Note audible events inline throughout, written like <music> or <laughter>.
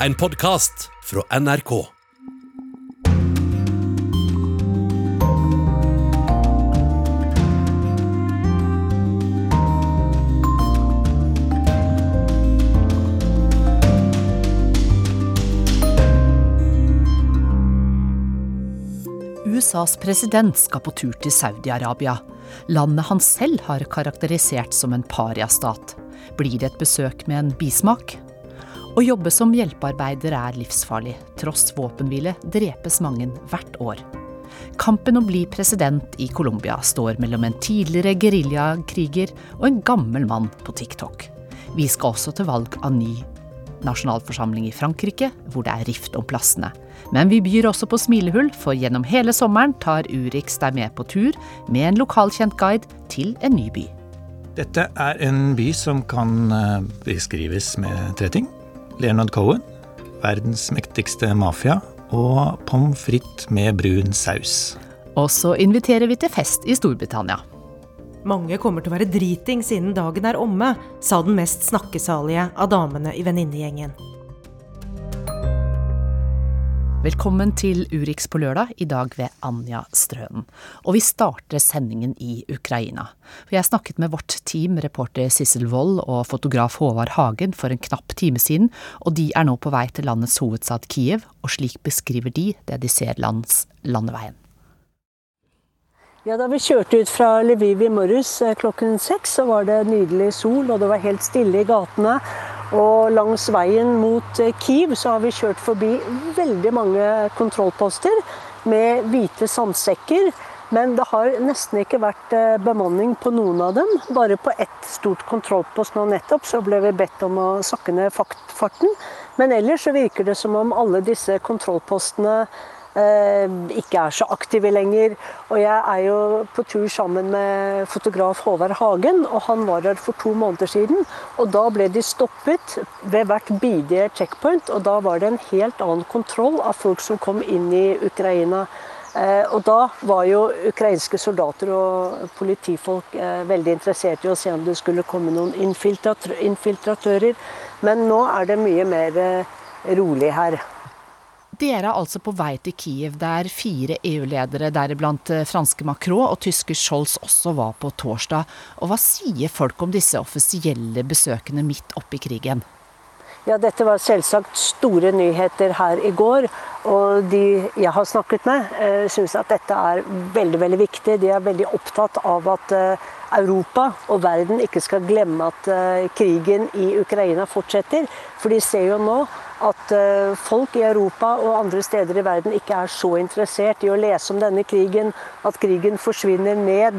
En podkast fra NRK. USAs president skal på tur til Saudi-Arabia. Landet han selv har karakterisert som en pariastat. Blir det et besøk med en bismak? Å jobbe som hjelpearbeider er livsfarlig. Tross våpenhvile drepes mange hvert år. Kampen om å bli president i Colombia står mellom en tidligere geriljakriger og en gammel mann på TikTok. Vi skal også til valg av ny nasjonalforsamling i Frankrike, hvor det er rift om plassene. Men vi byr også på smilehull, for gjennom hele sommeren tar Urix deg med på tur med en lokalkjent guide til en ny by. Dette er en by som kan eh, beskrives med tre ting. Leonard Cohen, verdens mektigste mafia, og pommes frites med brun saus. Og så inviterer vi til fest i Storbritannia. Mange kommer til å være driting siden dagen er omme, sa den mest snakkesalige av damene i venninnegjengen. Velkommen til Urix på lørdag, i dag ved Anja Strønen. Og vi starter sendingen i Ukraina. For jeg snakket med vårt team, reporter Sissel Wold og fotograf Håvard Hagen for en knapp time siden, og de er nå på vei til landets hovedstad Kiev, og slik beskriver de det de ser lands landeveien. Ja, Da vi kjørte ut fra Lviv i morges eh, klokken seks, så var det nydelig sol, og det var helt stille i gatene. Og langs veien mot eh, Kiev så har vi kjørt forbi veldig mange kontrollposter med hvite sandsekker. Men det har nesten ikke vært eh, bemanning på noen av dem. Bare på ett stort kontrollpost nå nettopp så ble vi bedt om å sakke ned farten. Men ellers så virker det som om alle disse kontrollpostene ikke er så aktive lenger. Og jeg er jo på tur sammen med fotograf Håvard Hagen, og han var her for to måneder siden. Og da ble de stoppet ved hvert bidige checkpoint, og da var det en helt annen kontroll av folk som kom inn i Ukraina. Eh, og da var jo ukrainske soldater og politifolk eh, veldig interessert i å se om det skulle komme noen infiltratører. Men nå er det mye mer rolig her. Dere er altså på vei til Kiev, der fire EU-ledere, deriblant eh, franske Macron og tyske Scholz, også var på torsdag. Og hva sier folk om disse offisielle besøkene midt oppi krigen? Ja, Dette var selvsagt store nyheter her i går. Og de jeg har snakket med, eh, syns at dette er veldig veldig viktig. De er veldig opptatt av at eh, Europa og verden ikke skal glemme at krigen i Ukraina fortsetter. For de ser jo nå at eh, folk i Europa og andre steder i verden ikke er så interessert i å lese om denne krigen, at krigen forsvinner ned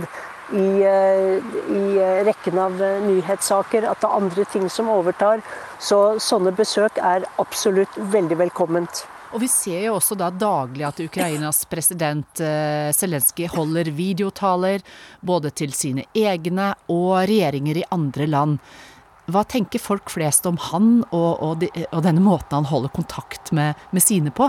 i, eh, i eh, rekken av nyhetssaker, at det er andre ting som overtar. Så sånne besøk er absolutt veldig velkomment. Og Vi ser jo også da daglig at Ukrainas president Zelenskyj holder videotaler både til sine egne og regjeringer i andre land. Hva tenker folk flest om han og, og, de, og denne måten han holder kontakt med, med, sine på?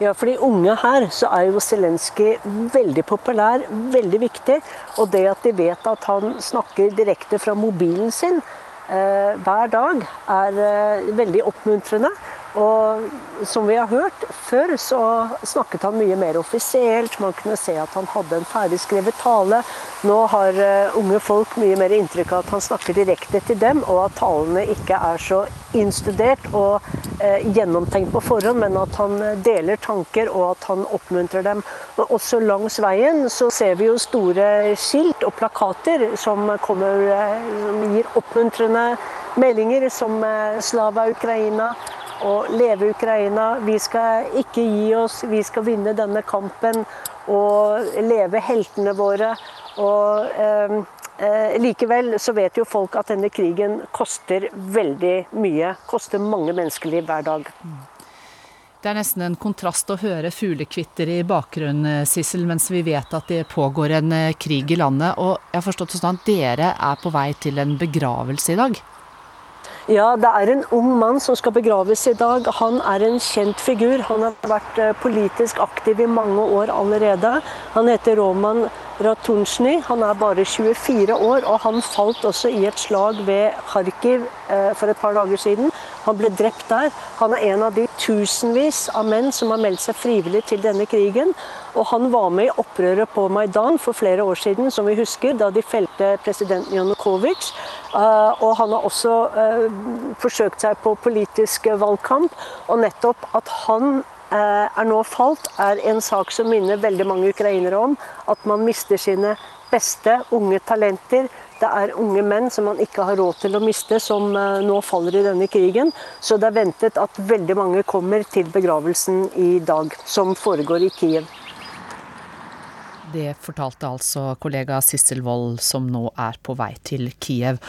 Ja, For de unge her så er jo Zelenskyj veldig populær, veldig viktig. Og det at de vet at han snakker direkte fra mobilen sin eh, hver dag, er eh, veldig oppmuntrende. Og som vi har hørt før, så snakket han mye mer offisielt. Man kunne se at han hadde en ferdigskrevet tale. Nå har uh, unge folk mye mer inntrykk av at han snakker direkte til dem, og at talene ikke er så innstudert og eh, gjennomtenkt på forhånd, men at han deler tanker og at han oppmuntrer dem. Og også langs veien så ser vi jo store skilt og plakater som, kommer, uh, som gir oppmuntrende meldinger, som 'Slava Ukraina' og leve Ukraina. Vi skal ikke gi oss, vi skal vinne denne kampen og leve heltene våre. Og eh, eh, likevel så vet jo folk at denne krigen koster veldig mye. Koster mange menneskeliv hver dag. Det er nesten en kontrast å høre fuglekvitter i bakgrunnen, Sissel, mens vi vet at det pågår en eh, krig i landet. Og jeg har forstått sånn at dere er på vei til en begravelse i dag? Ja, det er en ung mann som skal begraves i dag. Han er en kjent figur. Han har vært eh, politisk aktiv i mange år allerede. Han heter Roman Ratunjny. Han er bare 24 år, og han falt også i et slag ved Kharkiv eh, for et par dager siden. Han ble drept der. Han er en av de tusenvis av menn som har meldt seg frivillig til denne krigen. Og han var med i opprøret på Maidan for flere år siden, som vi husker, da de felte presidenten Janukovitsj. Eh, og han har også eh, forsøkt seg på politisk valgkamp. Og nettopp at han er nå falt, er en sak som minner veldig mange ukrainere om at man mister sine beste unge talenter. Det er unge menn som man ikke har råd til å miste, som nå faller i denne krigen. Så det er ventet at veldig mange kommer til begravelsen i dag, som foregår i Kiev. Det fortalte altså kollega Sissel Wold, som nå er på vei til Kiev.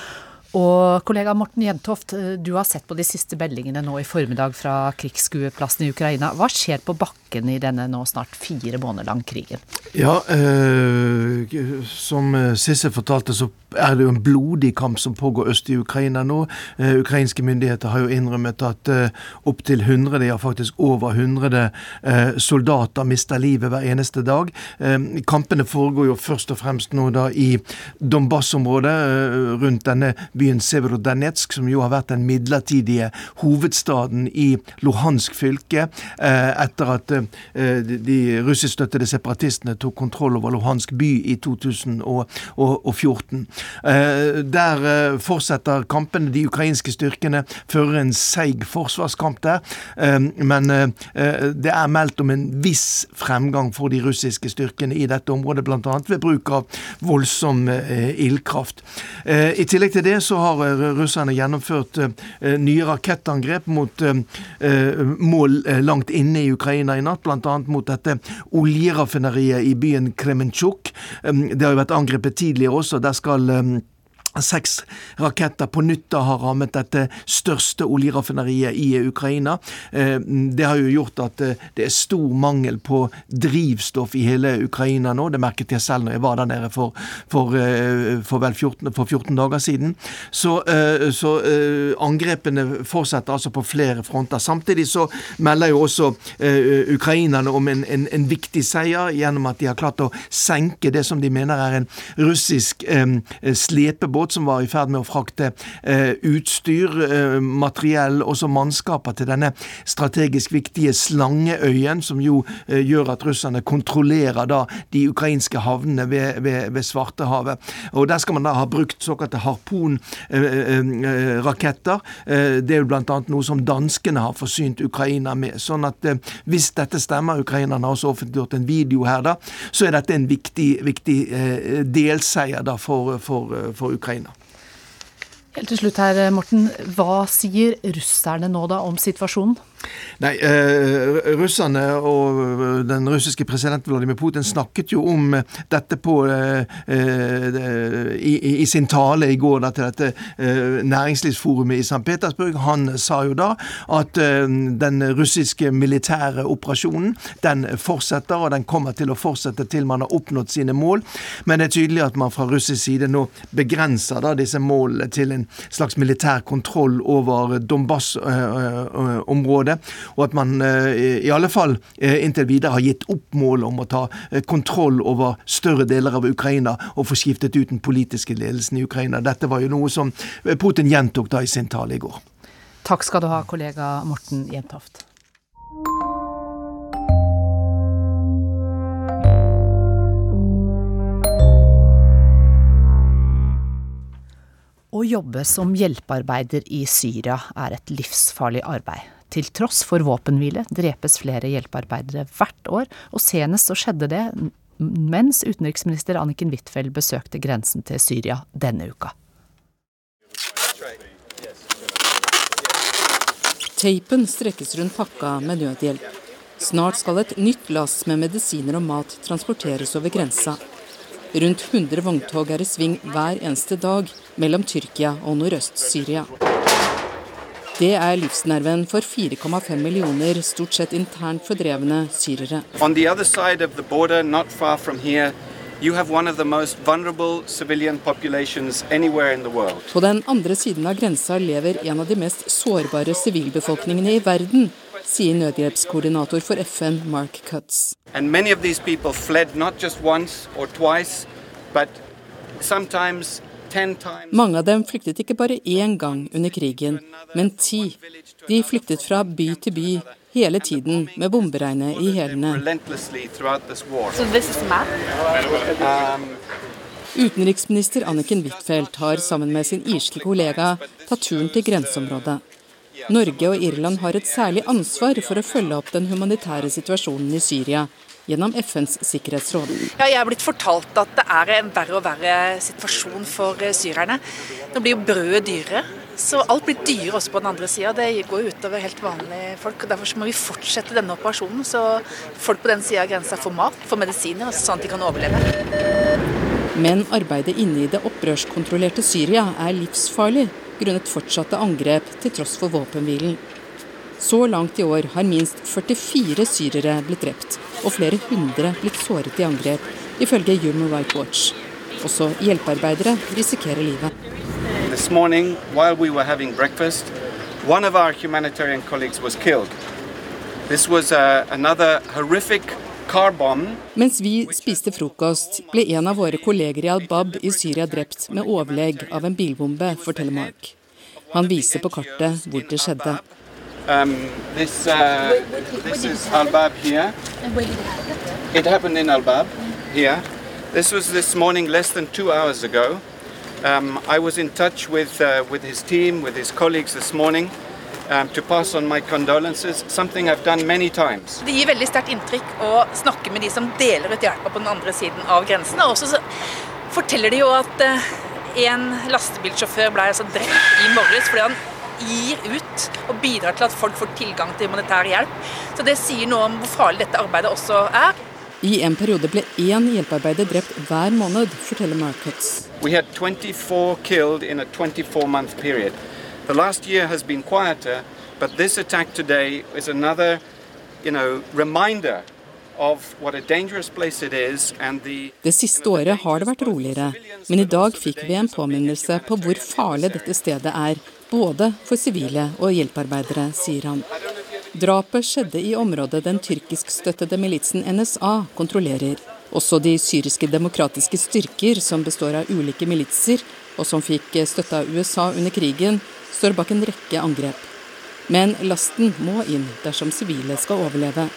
Og kollega Morten Jentoft, du har sett på de siste meldingene nå i formiddag fra krigsskueplassen i Ukraina. Hva skjer på bakken i denne nå snart fire måneder lang krigen? Ja, eh, som Sissel fortalte, så er det jo en blodig kamp som pågår øst i Ukraina nå. Eh, ukrainske myndigheter har jo innrømmet at eh, opptil 100, ja faktisk over 100 eh, soldater mister livet hver eneste dag. Eh, kampene foregår jo først og fremst nå da i Donbas-området, eh, rundt denne byen Severodonetsk, som jo har vært den midlertidige hovedstaden i Luhansk fylke, eh, etter at de russiskstøttede separatistene tok kontroll over Luhansk by i 2014. Eh, der eh, fortsetter kampene. De ukrainske styrkene fører en seig forsvarskamp der. Eh, men det er meldt om en viss fremgang for de russiske styrkene i dette området, bl.a. ved bruk av voldsom ildkraft. I tillegg til det så har russerne gjennomført nye rakettangrep mot mål langt inne i Ukraina i natt, bl.a. mot dette oljeraffineriet i byen Kremenchuk. Det har jo vært angrepet tidligere også. Der skal Seks raketter på nytt har rammet dette største oljeraffineriet i Ukraina. Eh, det har jo gjort at eh, det er stor mangel på drivstoff i hele Ukraina nå. Det merket jeg selv når jeg var der nede for, for, eh, for vel 14, for 14 dager siden. Så, så, angrepene fortsetter altså på flere fronter. Samtidig så melder jo også ukrainerne om en, en, en, viktig seier gjennom at de har klart å senke det som de mener er en russisk slepebåt båt som var i ferd med å frakte eh, utstyr, eh, materiell og så mannskaper til denne strategisk viktige Slangeøyen, som jo eh, gjør at russerne kontrollerer da de ukrainske havnene ved, ved, ved Svartehavet. Og Der skal man da ha brukt såkalte harpunraketter. Eh, eh, det er jo bl.a. noe som danskene har forsynt Ukraina med. Sånn at eh, hvis dette stemmer, ukrainerne har også offentliggjort en video her, da, så er dette en viktig, viktig delseier da for, for, for Ukraina. Ukraina. Helt til slutt her, Morten. Hva sier russerne nå da om situasjonen? Nei, eh, russerne og den russiske presidenten Vladimir Putin snakket jo om dette på eh, eh i, i, sin tale i går da, til dette eh, næringslivsforumet i St. Petersburg. Han sa jo da at eh, den russiske militære operasjonen den fortsetter, og den kommer til å fortsette til man har oppnådd sine mål. Men det er tydelig at man fra russisk side nå begrenser da disse målene til en slags militær kontroll over Donbas-området. Og at man eh, i alle fall eh, inntil videre har gitt opp målet om å ta eh, kontroll over større deler av Ukraina og få skiftet ut den politiske ledelsen i Ukraina. Dette var jo noe som Putin gjentok da i sin tale i går. Takk skal du ha, kollega Morten Jentoft. Å jobbe som hjelpearbeider i Syria er et livsfarlig arbeid. Til tross for våpenhvile drepes flere hjelpearbeidere hvert år, og senest så skjedde det mens utenriksminister Anniken Huitfeldt besøkte grensen til Syria denne uka. Teipen strekkes rundt pakka med nødhjelp. Snart skal et nytt lass med medisiner og mat transporteres over grensa. Rundt 100 vogntog er i sving hver eneste dag mellom Tyrkia og Nordøst-Syria. Det er livsnerven for 4,5 millioner stort sett internt fordrevne syrere. På den andre siden av grensa lever en av de mest sårbare sivilbefolkningene i verden, sier nødhjelpskoordinator for FN, Mark Cutts. Once twice, but sometimes Mange av dem flyktet ikke bare én gang under krigen, men ti. De flyktet fra by til by hele tiden med bomberegnet i hælene. Utenriksminister Anniken Huitfeldt har sammen med sin irske kollega tatt turen til grenseområdet. Norge og Irland har et særlig ansvar for å følge opp den humanitære situasjonen i Syria gjennom FNs sikkerhetsråd. Ja, jeg er blitt fortalt at det er en verre og verre situasjon for eh, syrerne. Nå blir jo brødet dyrere. Så alt blir dyrere også på den andre sida. Det går jo utover helt vanlige folk. og Derfor må vi fortsette denne operasjonen, så folk på den sida av grensa får mat, får medisiner, sånn at de kan overleve. Men arbeidet inne i det opprørskontrollerte Syria er livsfarlig grunnet fortsatte angrep til tross for våpenhvilen. Så langt i år har minst 44 syrere blitt drept, og flere hundre blitt såret i angrep, ifølge Human Rights Watch. Også hjelpearbeidere risikerer livet. This morning, while we were having breakfast, one of our humanitarian colleagues was killed. This was a, another horrific mens vi spiste frokost, ble en av våre kolleger i Al-Bab i Syria drept med overlegg av en bilbombe, forteller Mark. Han viser på kartet hvor det skjedde. Um, this, uh, this is Al-Bab did It happened in Albab, here. This was this morning, less than two hours ago. Um, I was in touch with, uh, with his team, with his colleagues this morning. Um, to pass on my condolences, something I've done many times. Det gir veldig sterkt inntrykk å snakke med de som deler ut hjelpa på den andre siden av grensen. Og så forteller de jo at uh, en lastebilsjåfør ble altså drept i morges fordi han gir ut og bidrar til at folk får tilgang til humanitær hjelp. Så det sier noe om hvor farlig dette arbeidet også er. I en periode ble én hjelpearbeider drept hver måned, forteller Markets. We had 24 killed in a 24 month period. The last year has been quieter, but this attack today is another, you know, reminder Det siste året har det vært roligere, men i dag fikk vi en påminnelse på hvor farlig dette stedet er, både for sivile og hjelpearbeidere, sier han. Drapet skjedde i området den tyrkiskstøttede militsen NSA kontrollerer. Også de syriske demokratiske styrker, som består av ulike militser, og som fikk støtte av USA under krigen, står bak en rekke angrep. Men lasten må inn dersom sivile skal overleve.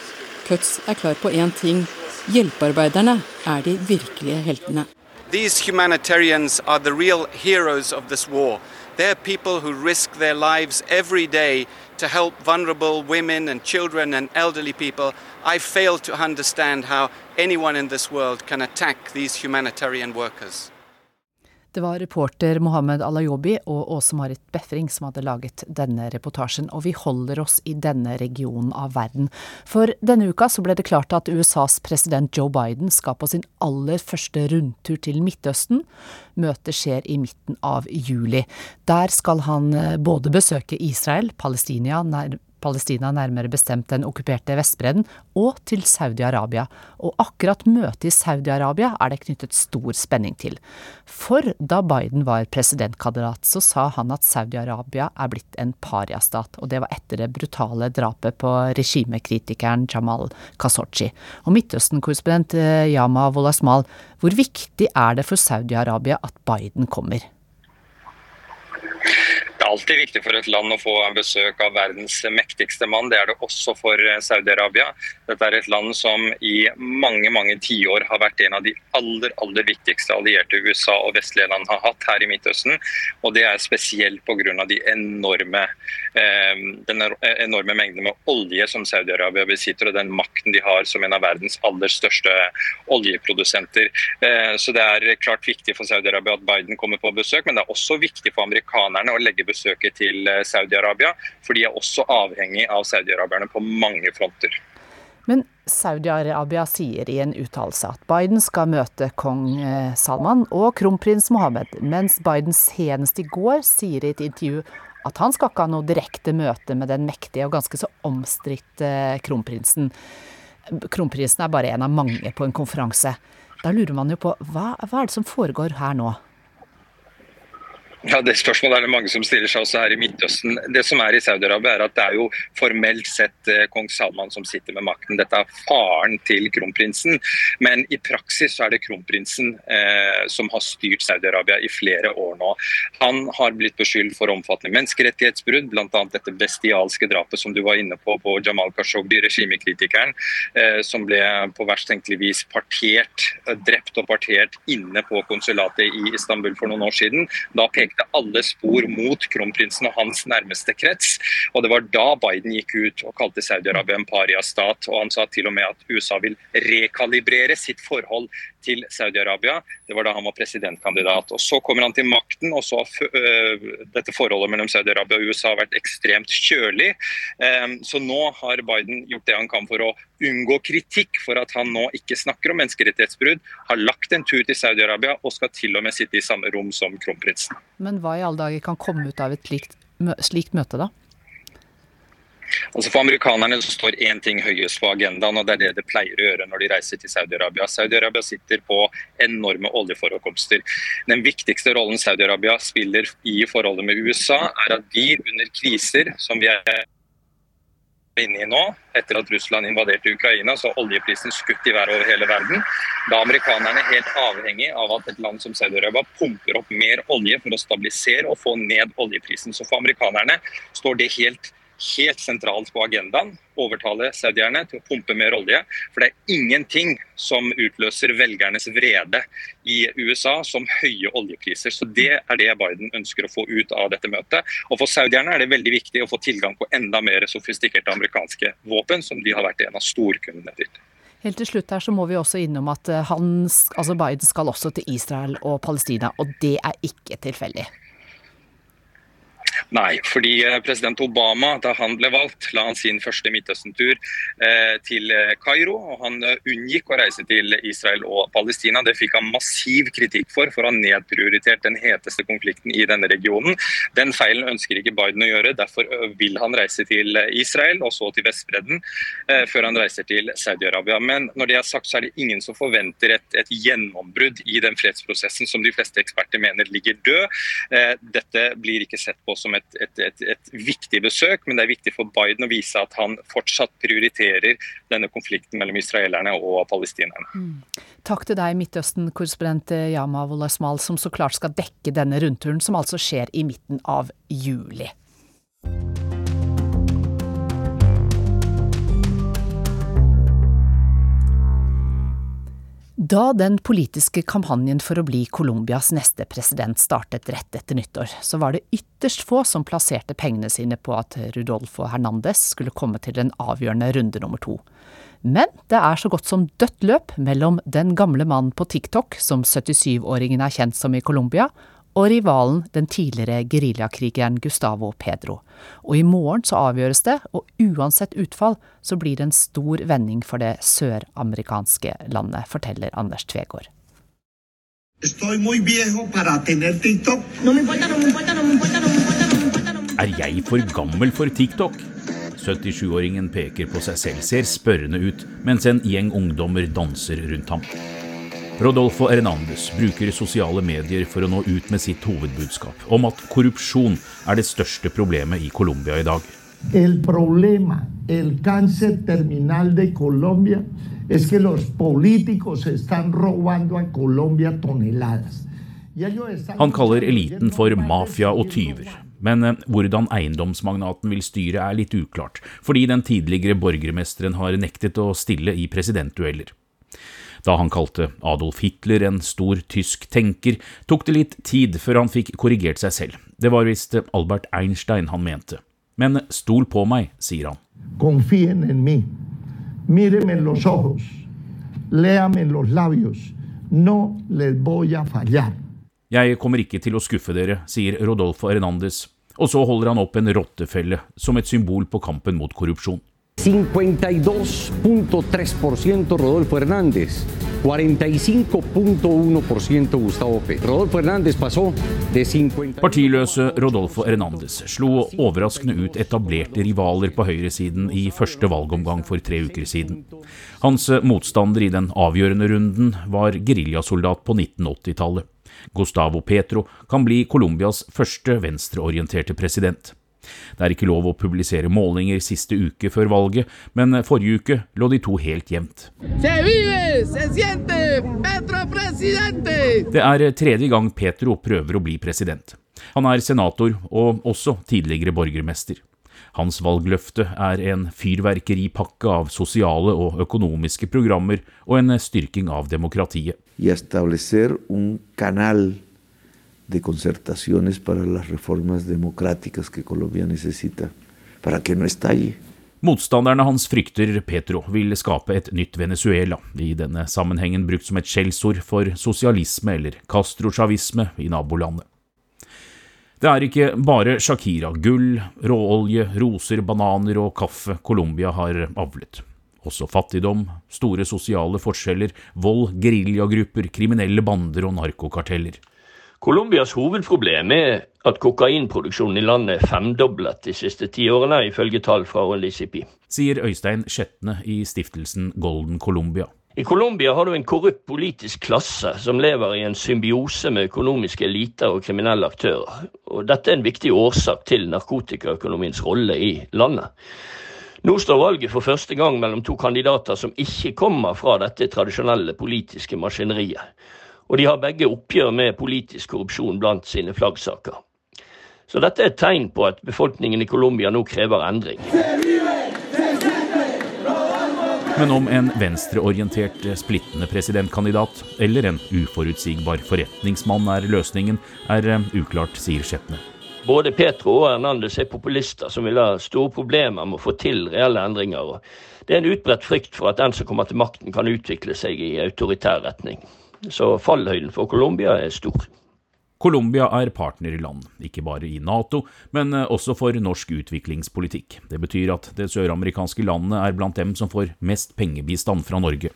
Cuts er klar på én ting. Hjelpearbeiderne er de virkelige heltene. These humanitarians are the real heroes of this war. They are people who risk their lives every day to help vulnerable women and children and elderly people. I fail to understand how anyone in this world can attack these humanitarian workers. Det var reporter Mohammed Alayobi og Åse-Marit Befring som hadde laget denne reportasjen, og vi holder oss i denne regionen av verden. For denne uka så ble det klart at USAs president Joe Biden skal på sin aller første rundtur til Midtøsten. Møtet skjer i midten av juli. Der skal han eh, både besøke Israel, Palestina, Palestina, nærmere bestemt den okkuperte Vestbredden, og til Saudi-Arabia. Og akkurat møtet i Saudi-Arabia er det knyttet stor spenning til. For da Biden var presidentkandidat, så sa han at Saudi-Arabia er blitt en pariastat, og det var etter det brutale drapet på regimekritikeren Jamal Khashoggi. Og Midtøsten-korrespondent eh, Yama Wolasmal, hvor viktig er det for Saudi-Arabia at Biden kommer? Alltid viktig for et land å få besøk av verdens mektigste mann. Det er det også for eh, Saudi-Arabia. Dette er et land som i mange mange tiår har vært en av de aller aller viktigste allierte USA og vestlige land har hatt her i Midtøsten. Og det er spesielt pga. de enorme, eh, den enorme mengden med olje som Saudi-Arabia besitter, og den makten de har som en av verdens aller største oljeprodusenter. Eh, så det er klart viktig for Saudi-Arabia at Biden kommer på besøk, men det er også viktig for amerikanerne å legge besøk besøket til eh, Saudi-Arabia. For de er også avhengig av saudi-arabierne på mange fronter. Men Saudi-Arabia sier i en uttalelse at Biden skal møte kong eh, Salman og kronprins Mohammed, mens Biden senest i går sier i et intervju at han skal ikke ha noe direkte møte med den mektige og ganske så omstridte eh, kronprinsen. Kronprinsen er bare en av mange på en konferanse. Da lurer man jo på hva, hva er det som foregår her nå? Ja, Det spørsmålet er det mange som stiller seg også her i Midtøsten. Det som er i Saudi-Arabia, er at det er jo formelt sett eh, kong Salman som sitter med makten. Dette er faren til kronprinsen, men i praksis så er det kronprinsen eh, som har styrt Saudi-Arabia i flere år nå. Han har blitt beskyldt for omfattende menneskerettighetsbrudd, bl.a. dette bestialske drapet som du var inne på på Jamal Khashoggi, regimekritikeren, eh, som ble på verst tenkelig vis partert, drept og partert inne på konsulatet i Istanbul for noen år siden. Da pekte pekte alle spor mot kronprinsen og hans nærmeste krets. Og Det var da Biden gikk ut og kalte Saudi-Arabia en pariastat. Og han sa til og med at USA vil rekalibrere sitt forhold til Saudi-Arabia. Det var da han var presidentkandidat. Og Så kommer han til makten, og så har øh, dette forholdet mellom Saudi-Arabia og USA vært ekstremt kjølig. Ehm, så nå har Biden gjort det han kan for å unngå kritikk for at han nå ikke snakker om menneskerettighetsbrudd, har lagt en tur til Saudi-Arabia og skal til og med sitte i samme rom som kronprinsen. Men hva i alle dager kan komme ut av et slikt, slikt møte, da? Altså For amerikanerne står én ting høyest på agendaen, og det er det det pleier å gjøre når de reiser til Saudi-Arabia. Saudi-Arabia sitter på enorme oljeforekomster. Den viktigste rollen Saudi-Arabia spiller i forholdet med USA, er at de under kriser, som vi er inne i nå, etter at Russland invaderte Ukraina, så har oljeprisen skutt i været over hele verden. Da er amerikanerne helt avhengig av at et land som Saudi-Arabia pumper opp mer olje for å stabilisere og få ned oljeprisen. Så for amerikanerne står det helt helt sentralt på agendaen. Overtale saudierne til å pumpe mer olje. For det er ingenting som utløser velgernes vrede i USA som høye oljepriser. Så det er det Biden ønsker å få ut av dette møtet. Og for saudierne er det veldig viktig å få tilgang på enda mer sofistikerte amerikanske våpen, som de har vært en av storkundene til. Helt til slutt her så må vi også innom at eh, han, altså Biden skal også til Israel og Palestina, og det er ikke tilfeldig. Nei, fordi eh, president Obama, da han ble valgt, la han sin første Midtøsten-tur eh, til eh, Kairo. og Han unngikk å reise til Israel og Palestina. Det fikk han massiv kritikk for, for han nedprioritert den heteste konflikten i denne regionen. Den feilen ønsker ikke Biden å gjøre, derfor vil han reise til Israel og så til Vestbredden før han reiser til Saudi-Arabia. Men når det er sagt, så er det ingen som forventer et, et gjennombrudd i den fredsprosessen som de fleste eksperter mener ligger død. Dette blir ikke sett på som et, et, et, et, viktig besøk, men det er viktig for Biden å vise at han fortsatt prioriterer denne konflikten mellom israelerne og palestinerne. Mm. Takk til deg, Midtøsten-korrespondent Yama Wolasmal, som så klart skal dekke denne rundturen, som altså skjer i midten av juli. Da den politiske kampanjen for å bli Colombias neste president startet rett etter nyttår, så var det ytterst få som plasserte pengene sine på at Rudolfo Hernandez skulle komme til den avgjørende runde nummer to. Men det er så godt som dødt løp mellom den gamle mannen på TikTok, som 77-åringen er kjent som i Colombia, og rivalen den tidligere geriljakrigeren Gustavo Pedro. Og i morgen så avgjøres det, og uansett utfall så blir det en stor vending for det søramerikanske landet, forteller Anders Tvegård. Er jeg for gammel for TikTok? 77-åringen peker på seg selv, ser spørrende ut, mens en gjeng ungdommer danser rundt ham. Rodolfo Hernandez bruker sosiale medier for å nå ut med sitt hovedbudskap om at korrupsjon er det største problemet i Colombia i dag. El problema, el cáncer terminal de Colombia es que los políticos están robando a Colombia toneladas. Han kaller eliten for mafia og tyver. Men eh, hvordan eiendomsmagnaten vil styre er litt uklart, fordi den tidligere borgermesteren har nektet å stille i presidentdueller. Da han kalte Adolf Hitler en stor tysk tenker, tok det litt tid før han fikk korrigert seg selv. Det var visst Albert Einstein han mente. Men stol på meg, sier han. Confien en mí. Míreme en los ojos. Léame en los labios. No les voy a fallar. Jeg kommer ikke til å skuffe dere, sier Rodolfo Hernandez, og så holder han opp en rottefelle som et symbol på kampen mot korrupsjon. 52.3% Rodolfo Hernández, 45.1% Gustavo Petro. Rodolfo Hernández pasó de 50 Partiløse Rodolfo Hernández slo overraskende ut etablerte rivaler på høyresiden i første valgomgang for tre uker siden. Hans motstander i den avgjørende runden var geriljasoldat på 1980-tallet. Gustavo Petro kan bli Colombias første venstreorienterte president. Det er ikke lov å publisere målinger siste uke før valget, men forrige uke lå de to helt jevnt. Det er tredje gang Petro prøver å bli president. Han er senator og også tidligere borgermester. Hans valgløfte er en fyrverkeripakke av sosiale og økonomiske programmer og en styrking av demokratiet. Y establecer un canal de concertaciones para las reformas democráticas que Colombia necesita, para que no estalle. Motstanderne hans frykter Petro vil skape et nytt Venezuela, i denne sammenhengen brukt som et skjellsord for sosialisme eller castrochavisme i nabolandet. Det er ikke bare Shakira, gull, råolje, roser, bananer og kaffe Colombia har avlet. Også fattigdom, store sosiale forskjeller, vold, geriljagrupper, kriminelle bander og narkokarteller. Colombias hovedproblem er at kokainproduksjonen i landet er femdoblet de siste ti årene, ifølge tall fra OLCP. Sier Øystein Skjetne i stiftelsen Golden Colombia. I Colombia har du en korrupt politisk klasse som lever i en symbiose med økonomiske eliter og kriminelle aktører. Og dette er en viktig årsak til narkotikaøkonomiens rolle i landet. Nå står valget for første gang mellom to kandidater som ikke kommer fra dette tradisjonelle politiske maskineriet. Og de har begge oppgjør med politisk korrupsjon blant sine flaggsaker. Så dette er et tegn på at befolkningen i Colombia nå krever endring. Men om en venstreorientert, splittende presidentkandidat eller en uforutsigbar forretningsmann er løsningen, er eh, uklart, sier Skjetne. Både Petro og Hernandez er populister som vil ha store problemer med å få til reelle endringer. Det er en utbredt frykt for at den som kommer til makten, kan utvikle seg i autoritær retning. Så fallhøyden for Colombia er stor. Colombia er partnerland, ikke bare i Nato, men eh, også for norsk utviklingspolitikk. Det betyr at det søramerikanske landet er blant dem som får mest pengebistand fra Norge.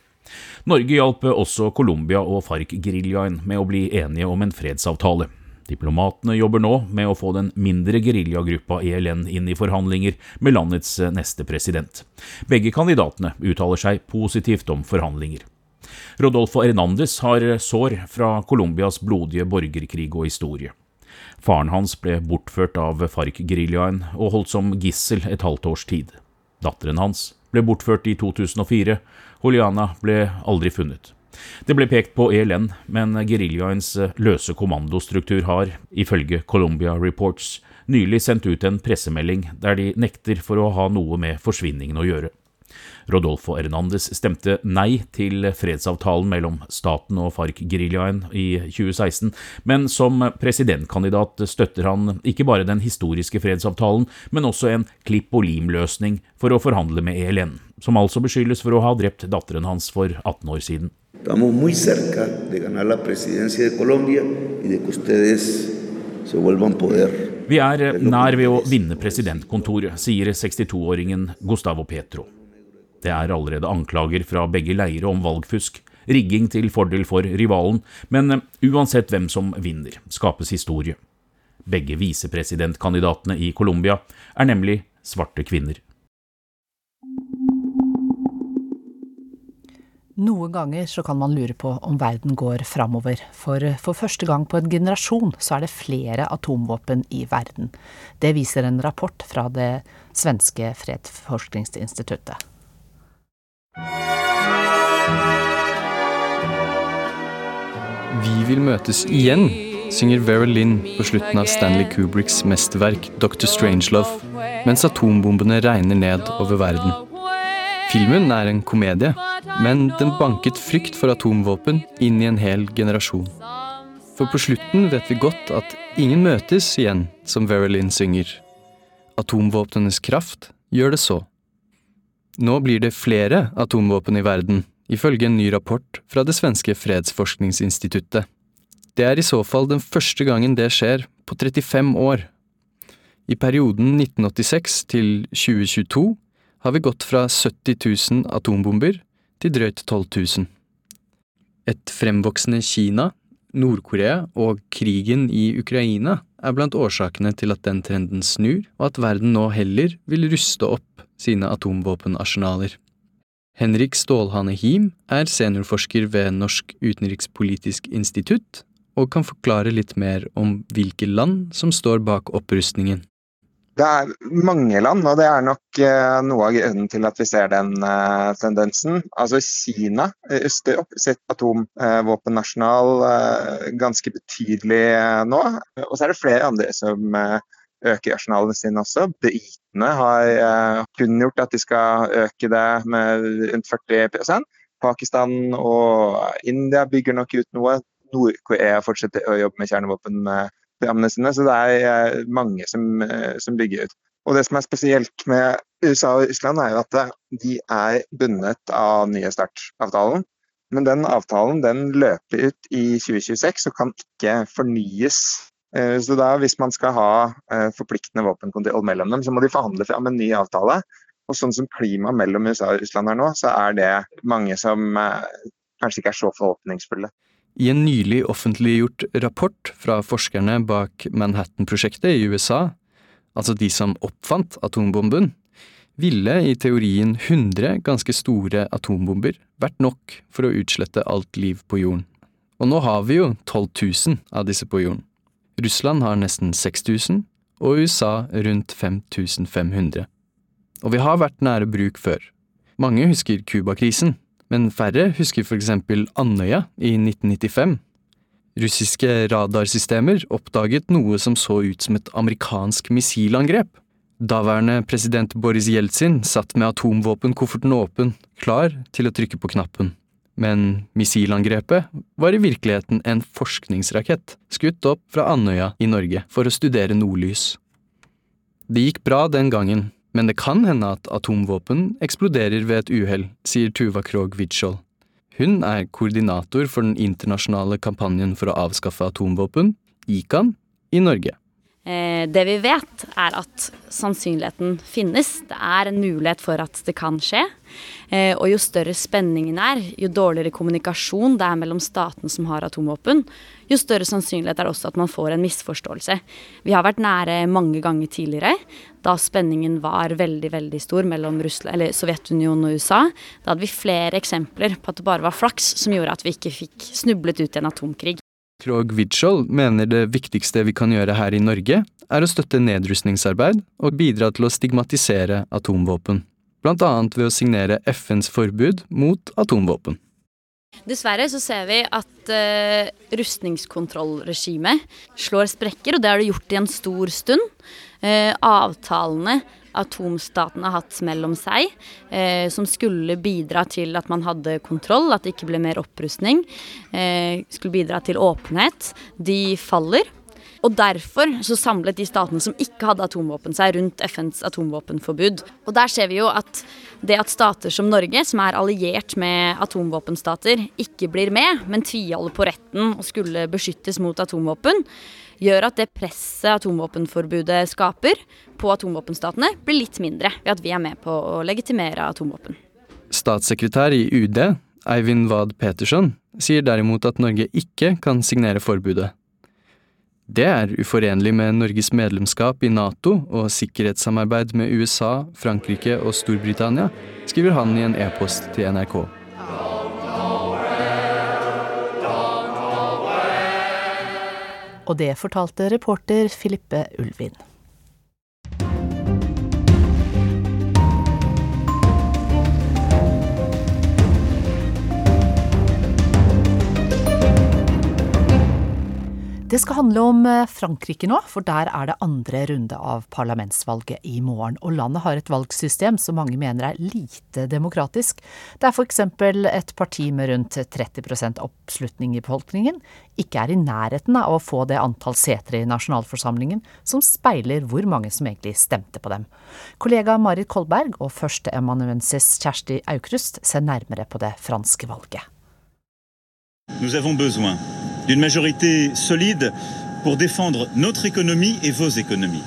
Norge hjalp også Colombia og FARC-geriljaen med å bli enige om en fredsavtale. Diplomatene jobber nå med å få den mindre geriljagruppa ELN inn i forhandlinger med landets eh, neste president. Begge kandidatene uttaler seg positivt om forhandlinger. Rodolfo Hernandez har sår fra Colombias blodige borgerkrig og historie. Faren hans ble bortført av FARC-geriljaen og holdt som gissel et halvt års tid. Datteren hans ble bortført i 2004. Juliana ble aldri funnet. Det ble pekt på ELN, men geriljaens løse kommandostruktur har, ifølge Colombia Reports, nylig sendt ut en pressemelding der de nekter for å ha noe med forsvinningen å gjøre. Rodolfo Hernandez stemte nei til fredsavtalen mellom staten og FARC-geriljaen i 2016, men som presidentkandidat støtter han ikke bare den historiske fredsavtalen, men også en klipp og lim-løsning for å forhandle med ELN, som altså beskyldes for å ha drept datteren hans for 18 år siden. Estamos muy cerca de ganar la presidencia de Colombia y de que ustedes se vuelvan poder. Vi er nær ved å vinne presidentkontoret, sier 62-åringen Gustavo Petro. Det er allerede anklager fra begge leire om valgfusk, rigging til fordel for rivalen, men eh, uansett hvem som vinner, skapes historie. Begge visepresidentkandidatene i Colombia er nemlig svarte kvinner. Noen ganger så kan man lure på om verden går framover, for for første gang på en generasjon så er det flere atomvåpen i verden. Det viser en rapport fra det svenske fredsforskningsinstituttet. Vi vil møtes igjen, synger Vera Lynn på slutten av Stanley Kubricks mesterverk Dr. Strangelove, mens atombombene regner ned over verden. Filmen er en komedie, men den banket frykt for atomvåpen inn i en hel generasjon. For på slutten vet vi godt at ingen møtes igjen, som Vera Lynn synger. Atomvåpnenes kraft gjør det så. Nå blir det flere atomvåpen i verden, ifølge en ny rapport fra det svenske fredsforskningsinstituttet. Det er i så fall den første gangen det skjer på 35 år. I perioden 1986 til 2022 har vi gått fra 70 000 atombomber til drøyt 12 000. Et fremvoksende Kina, Nord-Korea og krigen i Ukraina er blant årsakene til at den trenden snur, og at verden nå heller vil ruste opp sine atomvåpenarsenaler. Henrik Stålhane Him er seniorforsker ved Norsk utenrikspolitisk institutt og kan forklare litt mer om hvilke land som står bak opprustningen. Det er mange land, og det er nok eh, noe av grunnen til at vi ser den uh, tendensen. Altså Kina øster opp sitt atomvåpennasjonal ganske betydelig nå. Og så er det flere andre som øker arsenalene sine også. Britene har kunngjort at de skal øke det med rundt 40 Pakistan og India bygger nok ut noe. Nord-Korea fortsetter å jobbe med kjernevåpenprogrammene sine. Så det er eh, mange som, eh, som, bygger ut. Og Det som er spesielt med USA og Russland, er jo at eh, de er bundet av nye startavtalen. Men den avtalen den løper ut i 2026 og kan ikke fornyes. Så da, hvis man skal ha forpliktende våpenkontroll mellom dem, så må de forhandle fram en ny avtale. Og sånn som klimaet mellom USA og Russland er nå, så er det mange som kanskje ikke er så forhåpningsfulle. I en nylig offentliggjort rapport fra forskerne bak Manhattan-prosjektet i USA, altså de som oppfant atombomben, ville i teorien 100 ganske store atombomber vært nok for å utslette alt liv på jorden. Og nå har vi jo 12 000 av disse på jorden. Russland har nesten 6000, og USA rundt 5500. Og vi har vært nære bruk før. Mange husker Cuba-krisen, men færre husker eksempel Andøya i 1995. Russiske radarsystemer oppdaget noe som så ut som et amerikansk missilangrep. Daværende president Boris Jeltsin satt med atomvåpenkofferten åpen, klar til å trykke på knappen. Men missilangrepet var i virkeligheten en forskningsrakett skutt opp fra Andøya i Norge for å studere nordlys. Det gikk bra den gangen, men det kan hende at atomvåpen eksploderer ved et uhell, sier Tuva Krogh Widskjold. Hun er koordinator for den internasjonale kampanjen for å avskaffe atomvåpen, ICAN, i Norge. Eh, det vi vet, er at sannsynligheten finnes. Det er en mulighet for at det kan skje. Eh, og jo større spenningen er, jo dårligere kommunikasjon det er mellom staten som har atomvåpen, jo større sannsynlighet er det også at man får en misforståelse. Vi har vært nære mange ganger tidligere, da spenningen var veldig veldig stor mellom Russland, Sovjetunionen og USA. Da hadde vi flere eksempler på at det bare var flaks som gjorde at vi ikke fikk snublet ut i en atomkrig. Krog Widschol mener det viktigste vi kan gjøre her i Norge, er å støtte nedrustningsarbeid og bidra til å stigmatisere atomvåpen, blant annet ved å signere FNs forbud mot atomvåpen. Dessverre så ser vi at uh, rustningskontrollregimet slår sprekker, og det har det gjort i en stor stund. Uh, avtalene atomstatene har hatt mellom seg, eh, som skulle bidra til at man hadde kontroll, at det ikke ble mer opprustning, skulle bidra til åpenhet, de faller. Og derfor så samlet de statene som ikke hadde atomvåpen seg rundt FNs atomvåpenforbud. Og der ser vi jo at det at stater som Norge, som er alliert med atomvåpenstater, ikke blir med, men tviholder på retten og skulle beskyttes mot atomvåpen, gjør at det presset atomvåpenforbudet skaper på atomvåpenstatene, blir litt mindre ved at vi er med på å legitimere atomvåpen. Statssekretær i UD, Eivind Wad Petersen, sier derimot at Norge ikke kan signere forbudet. Det er uforenlig med Norges medlemskap i Nato og sikkerhetssamarbeid med USA, Frankrike og Storbritannia, skriver han i en e-post til NRK. Og det fortalte reporter Filippe Ulvin. Det skal handle om eh, Frankrike nå, for der er det andre runde av parlamentsvalget i morgen. Og landet har et valgsystem som mange mener er lite demokratisk. Det er f.eks. et parti med rundt 30% oppslutning i befolkningen ikke er i nærheten av å få det antall seter i nasjonalforsamlingen som speiler hvor mange som egentlig stemte på dem. Kollega Marit Kolberg og førsteamanuensis Kjersti Aukrust ser nærmere på det franske valget. Nous avons besoin d'une majorité solide pour défendre notre économie et vos économies.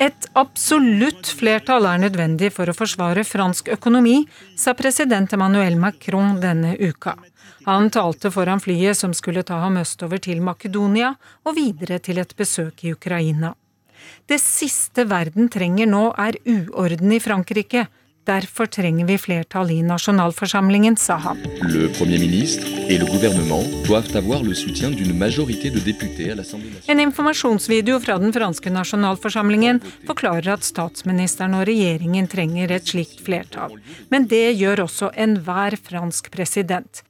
Et absolutt flertall er nødvendig for å forsvare fransk økonomi, sa president Emmanuel Macron denne uka. Han talte foran flyet som skulle ta ham østover til Makedonia og videre til et besøk i Ukraina. Det siste verden trenger nå er uorden i Frankrike, Derfor trenger vi flertall i nasjonalforsamlingen, sa han. Le Premier ministre et le gouvernement doivent avoir le soutien d'une majorité de députés à l'Assemblée nationale. En informasjonsvideo fra den franske nasjonalforsamlingen forklarer at statsministeren og regjeringen trenger et slikt flertall. Men det gjør også enhver fransk president.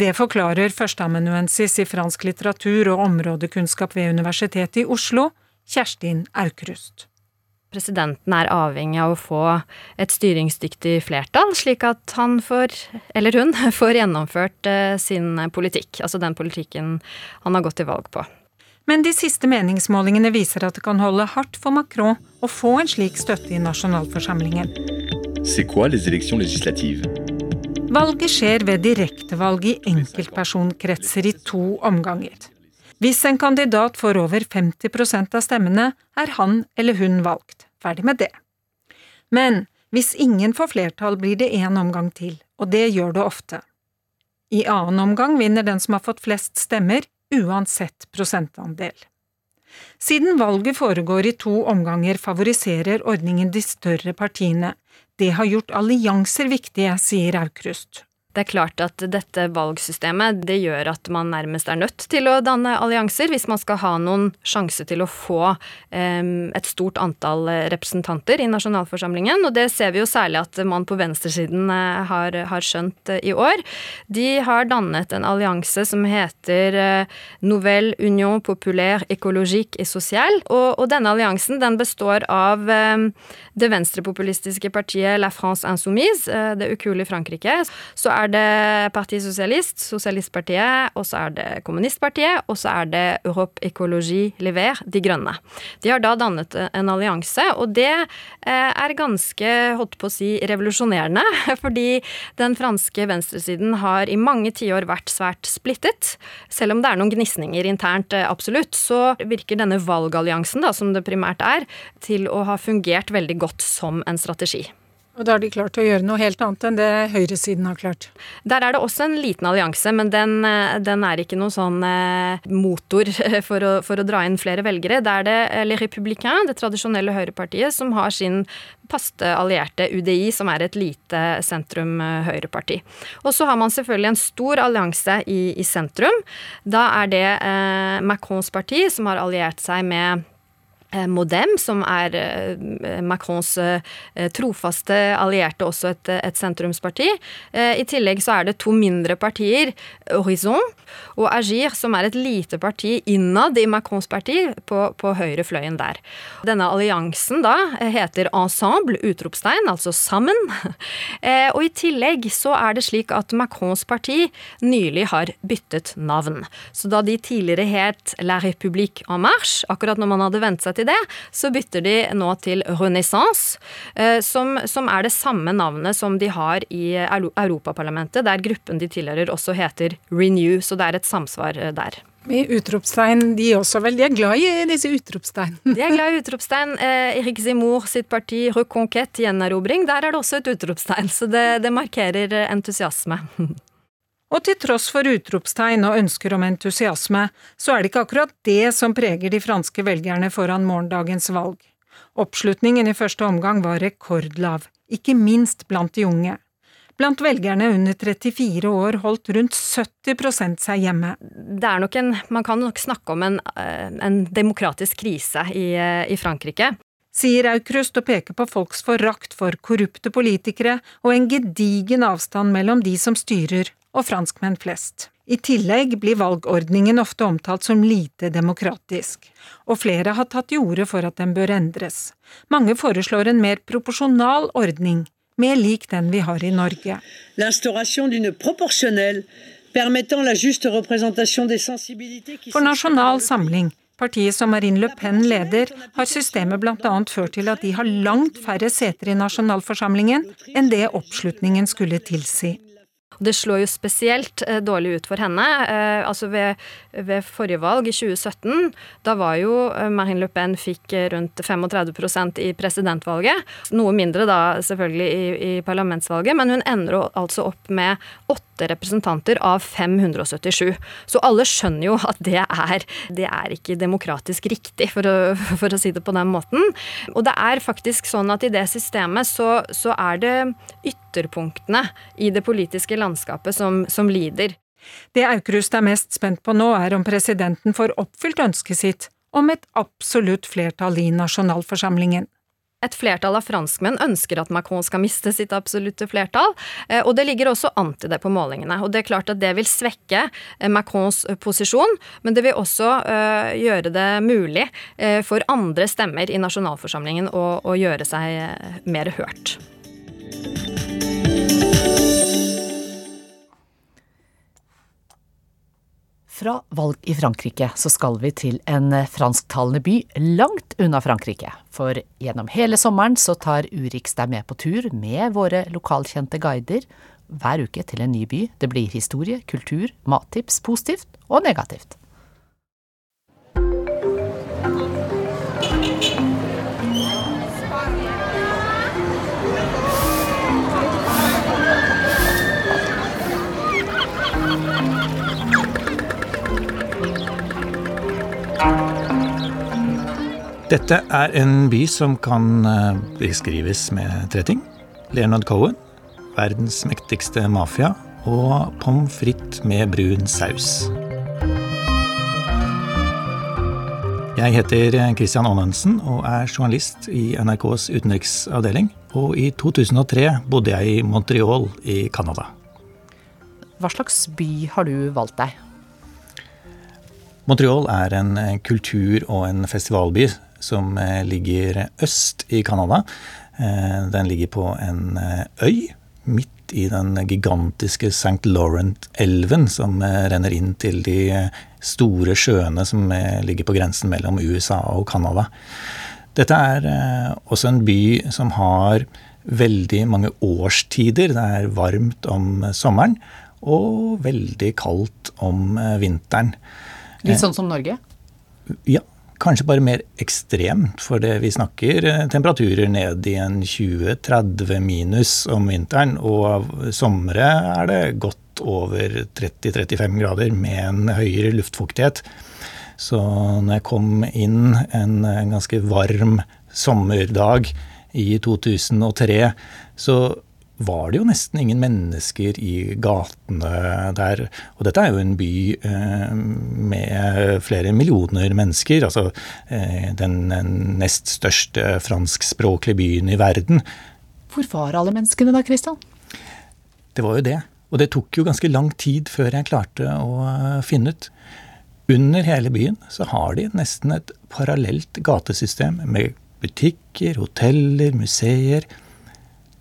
Det forklarer førsteamanuensis i fransk litteratur og områdekunnskap ved Universitetet i Oslo, Kjerstin Aukrust. Presidenten er avhengig av å få et styringsdyktig flertall, slik at han får, eller hun, <laughs> får gjennomført eh, sin politikk. Altså den politikken han har gått til valg på. Men de siste meningsmålingene viser at det kan holde hardt for Macron å få en slik støtte i nasjonalforsamlingen. C'est quoi les élections législatives Valget skjer ved direktevalg i enkeltpersonkretser i to omganger. Hvis en kandidat får over 50% av stemmene, er han eller hun valgt. Ferdig med det. Men hvis ingen får flertall, blir det én omgang til, og det gjør det ofte. I annen omgang vinner den som har fått flest stemmer, uansett prosentandel. Siden valget foregår i to omganger, favoriserer ordningen de større partiene. Det har gjort allianser viktige, sier Aukrust. Det er klart at dette valgsystemet det gjør at man nærmest er nødt til å danne allianser hvis man skal ha noen sjanse til å få um, et stort antall representanter i nasjonalforsamlingen. Og det ser vi jo særlig at man på venstresiden uh, har, har, skjønt uh, i år. De har dannet en allianse som heter Nouvelle Union Populaire Écologique et Sociale. Og, og, denne alliansen den består av um, det venstrepopulistiske partiet La France Insoumise, det ukuelige Frankrike. Så er det Parti Sosialist, Sosialistpartiet, og så er det Kommunistpartiet, og så er det Europe Ecologie Lever, De Grønne. De har da dannet en allianse, og det eh, er ganske, holdt på å si, revolusjonerende, <laughs> fordi den franske venstresiden har i mange tiår vært svært splittet. Selv om det er noen gnisninger internt, eh, absolutt, så virker denne valgalliansen, da, som det primært er, til å ha fungert veldig godt som en strategi. Og da har de klart å gjøre noe helt annet enn det høyresiden har klart. Der er det også en liten allianse, men den, eh, den er ikke noen sånn eh, motor for å, for å, dra inn flere velgere. Det er det eh, Les Républicains, det tradisjonelle høyrepartiet, som har sin faste allierte UDI, som er et lite sentrum-høyreparti. Og så har man selvfølgelig en stor allianse i, i sentrum. Da er det eh, Macrons parti, som har alliert seg med Eh, Modem, som er eh, Macrons eh, trofaste allierte, også et, et, sentrumsparti. I tillegg så er det to mindre partier, Horizon og Agir, som er et lite parti innad i Macrons parti, på, på høyrefløyen der. Denne alliansen da heter Ensemble, utropstegn, altså sammen. <laughs> Og i tillegg så er det slik at Macrons parti nylig har byttet navn. Så da de tidligere het La République en Marche, akkurat når man hadde vent seg til det, så bytter de nå til Renaissance, eh, som, som er det samme navnet som de har i Europaparlamentet, der gruppen de tilhører også heter Renew, så det er et samsvar eh, der. Med utropstegn, de også vel. De er glad i disse utropstegnene. de er glad i utropstegn. Eh, Erik Zimor sitt parti Reconquête, gjenerobring, der er det også et utropstegn. Så det, det markerer entusiasme. <laughs> Og til tross for utropstegn og ønsker om entusiasme, så er det ikke akkurat det som preger de franske velgerne foran morgendagens valg. Oppslutningen i første omgang var rekordlav, ikke minst blant de unge. Blant velgerne under 34 år holdt rundt 70 seg hjemme. Det er nok en, Man kan nok snakke om en, eh, en demokratisk krise i, eh, i Frankrike sier Aukrust og peker på folks forakt for korrupte politikere og en gedigen avstand mellom de som styrer og franskmenn flest. I tillegg blir valgordningen ofte omtalt som lite demokratisk, og flere har tatt til orde for at den bør endres. Mange foreslår en mer proporsjonal ordning, mer lik den vi har i Norge. For Nasjonal Samling, partiet som Marine Le Pen leder, har systemet bl.a. ført til at de har langt færre seter i nasjonalforsamlingen enn det oppslutningen skulle tilsi. Det slår jo spesielt eh, dårlig ut for henne. Eh, altså ved, ved, forrige valg, i 2017, da var jo eh, Marine Le Pen fikk rundt 35% i presidentvalget. Noe mindre da selvfølgelig i, i parlamentsvalget, men hun ender altså opp med åtte representanter av 577. Så alle skjønner jo at det er, det er ikke demokratisk riktig, for å, for å si det på den måten. Og det er faktisk sånn at i det systemet så, så er det ytterpunktene i det politiske landskapet som, som lider. Det Aukrust er mest spent på nå, er om presidenten får oppfylt ønsket sitt om et absolutt flertall i nasjonalforsamlingen. Et flertall av franskmenn ønsker at Macron skal miste sitt absolutte flertall, eh, og det ligger også an til det på målingene. Og det er klart at det vil svekke eh, Macrons posisjon, men det vil også gjøre det mulig for andre stemmer i nasjonalforsamlingen å, å gjøre seg mer hørt. Fra valg i Frankrike så skal vi til en fransktalende by langt unna Frankrike. For gjennom hele sommeren så tar Urix deg med på tur med våre lokalkjente guider hver uke til en ny by. Det blir historie, kultur, mattips, positivt og negativt. Dette er en by som kan eh, beskrives med tre ting. Leonard Cohen, verdens mektigste mafia, og pommes frites med brun saus. Jeg heter Christian Aanensen og er journalist i NRKs utenriksavdeling. Og i 2003 bodde jeg i Montreal i Canada. Hva slags by har du valgt deg? Montreal er en kultur- og en festivalby som eh, ligger øst i Canada. Eh, den ligger på en eh, øy midt i den gigantiske St. Laurent-elven, som renner inn til de store sjøene som ligger på grensen mellom USA og Canada. Dette er også en by som har veldig mange årstider. Det er varmt om sommeren og veldig kaldt om vinteren. Litt sånn som Norge? Ja, Kanskje bare mer ekstremt, for det vi snakker eh, temperaturer ned i en 20-30 minus om vinteren. Og av somre er det godt over 30-35 grader med en høyere luftfuktighet. Så når jeg kom inn en ganske varm sommerdag i 2003, så var det jo nesten ingen mennesker i gatene der. Og dette er jo en by eh, med flere millioner mennesker. Altså eh, den nest største franskspråklige byen i verden. Hvor var alle menneskene da, Christian? Det var jo det. Og det tok jo ganske lang tid før jeg klarte å eh, finne ut. Under hele byen så har de nesten et parallelt gatesystem med butikker, hoteller, museer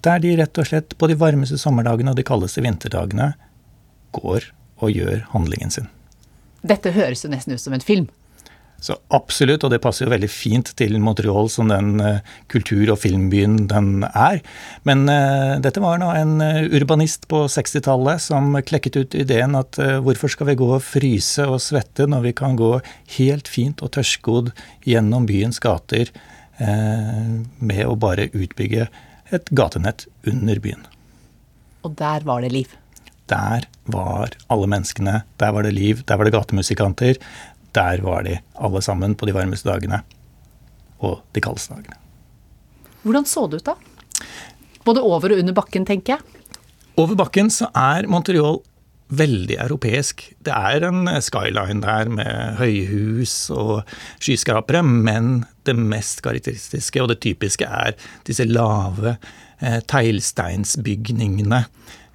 der de rett og slett på de varmeste sommerdagene og de kaldeste vinterdagene går og gjør handlingen sin. Dette høres jo nesten ut som en film. Så absolutt, og det passer jo veldig fint til Montreal som den uh, kultur- og filmbyen den er. Men uh, dette var nå en uh, urbanist på 60-tallet som klekket ut ideen at hvorfor skal vi gå og fryse og svette når vi kan gå helt fint og tørrskodd gjennom byens gater med å bare utbygge et gatenett under byen. Og der var det liv? Der var alle menneskene. Der var det liv. Der var det gatemusikanter. Der var de alle sammen på de varmeste dagene. Og de kaldeste dagene. Hvordan så det ut, da? Både over og under bakken, tenker jeg. Over bakken så er Montreal veldig europeisk. Det er en skyline der med høyhus og skyskrapere, men det mest karakteristiske og det typiske er disse lave eh, teglsteinsbygningene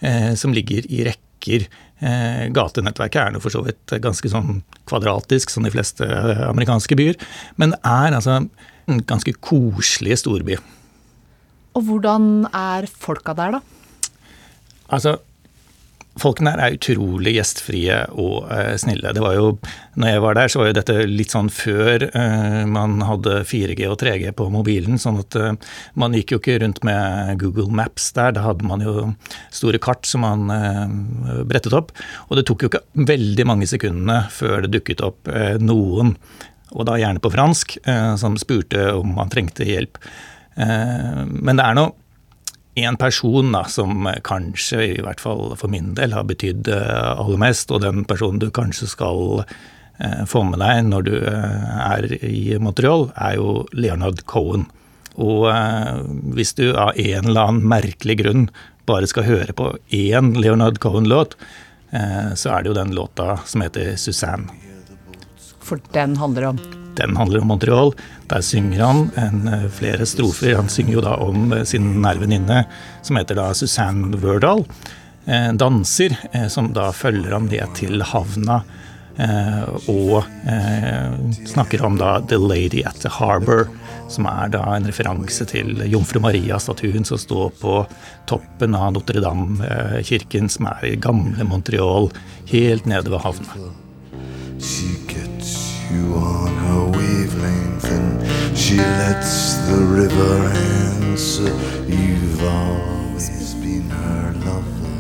eh, som ligger i rekker. Eh, gatenettverket er for så vidt ganske sånn kvadratisk, som de fleste amerikanske byer, men det er altså en ganske koselig storby. Og hvordan er folka der, da? Altså, folkene her er utrolig gjestfrie og eh, snille. Det var jo, når jeg var der, så var jo dette litt sånn før eh, man hadde 4G og 3G på mobilen. sånn at eh, man gikk jo ikke rundt med Google Maps der. Da hadde man jo store kart som man eh, brettet opp. Og det tok jo ikke veldig mange sekundene før det dukket opp eh, noen, og da gjerne på fransk, eh, som spurte om man trengte hjelp. men det er noe én person da, som kanskje, i hvert fall for min del, har betydd eh, aller mest, og den personen du kanskje skal eh, få med deg når du eh, er i Montreal, er jo Leonard Cohen. Og hvis du av en eller annen merkelig grunn bare skal høre på én Leonard Cohen-låt, så er det jo den låta som heter Suzanne. For den handler om den handler om Montreal. Der synger han en, eh, flere strofer. Han synger jo da om eh, sin nære venninne, som heter da Susanne Wørdal. En danser, eh, som da følger han ned til havna. og snakker om da The Lady at the Harbour, som er da en referanse til Jomfru Maria-statuen som står på toppen av Notre-Dame-kirken, som er i gamle Montreal, helt nede ved havna. She you on her wavelength and she lets the river answer. You've always been her lover.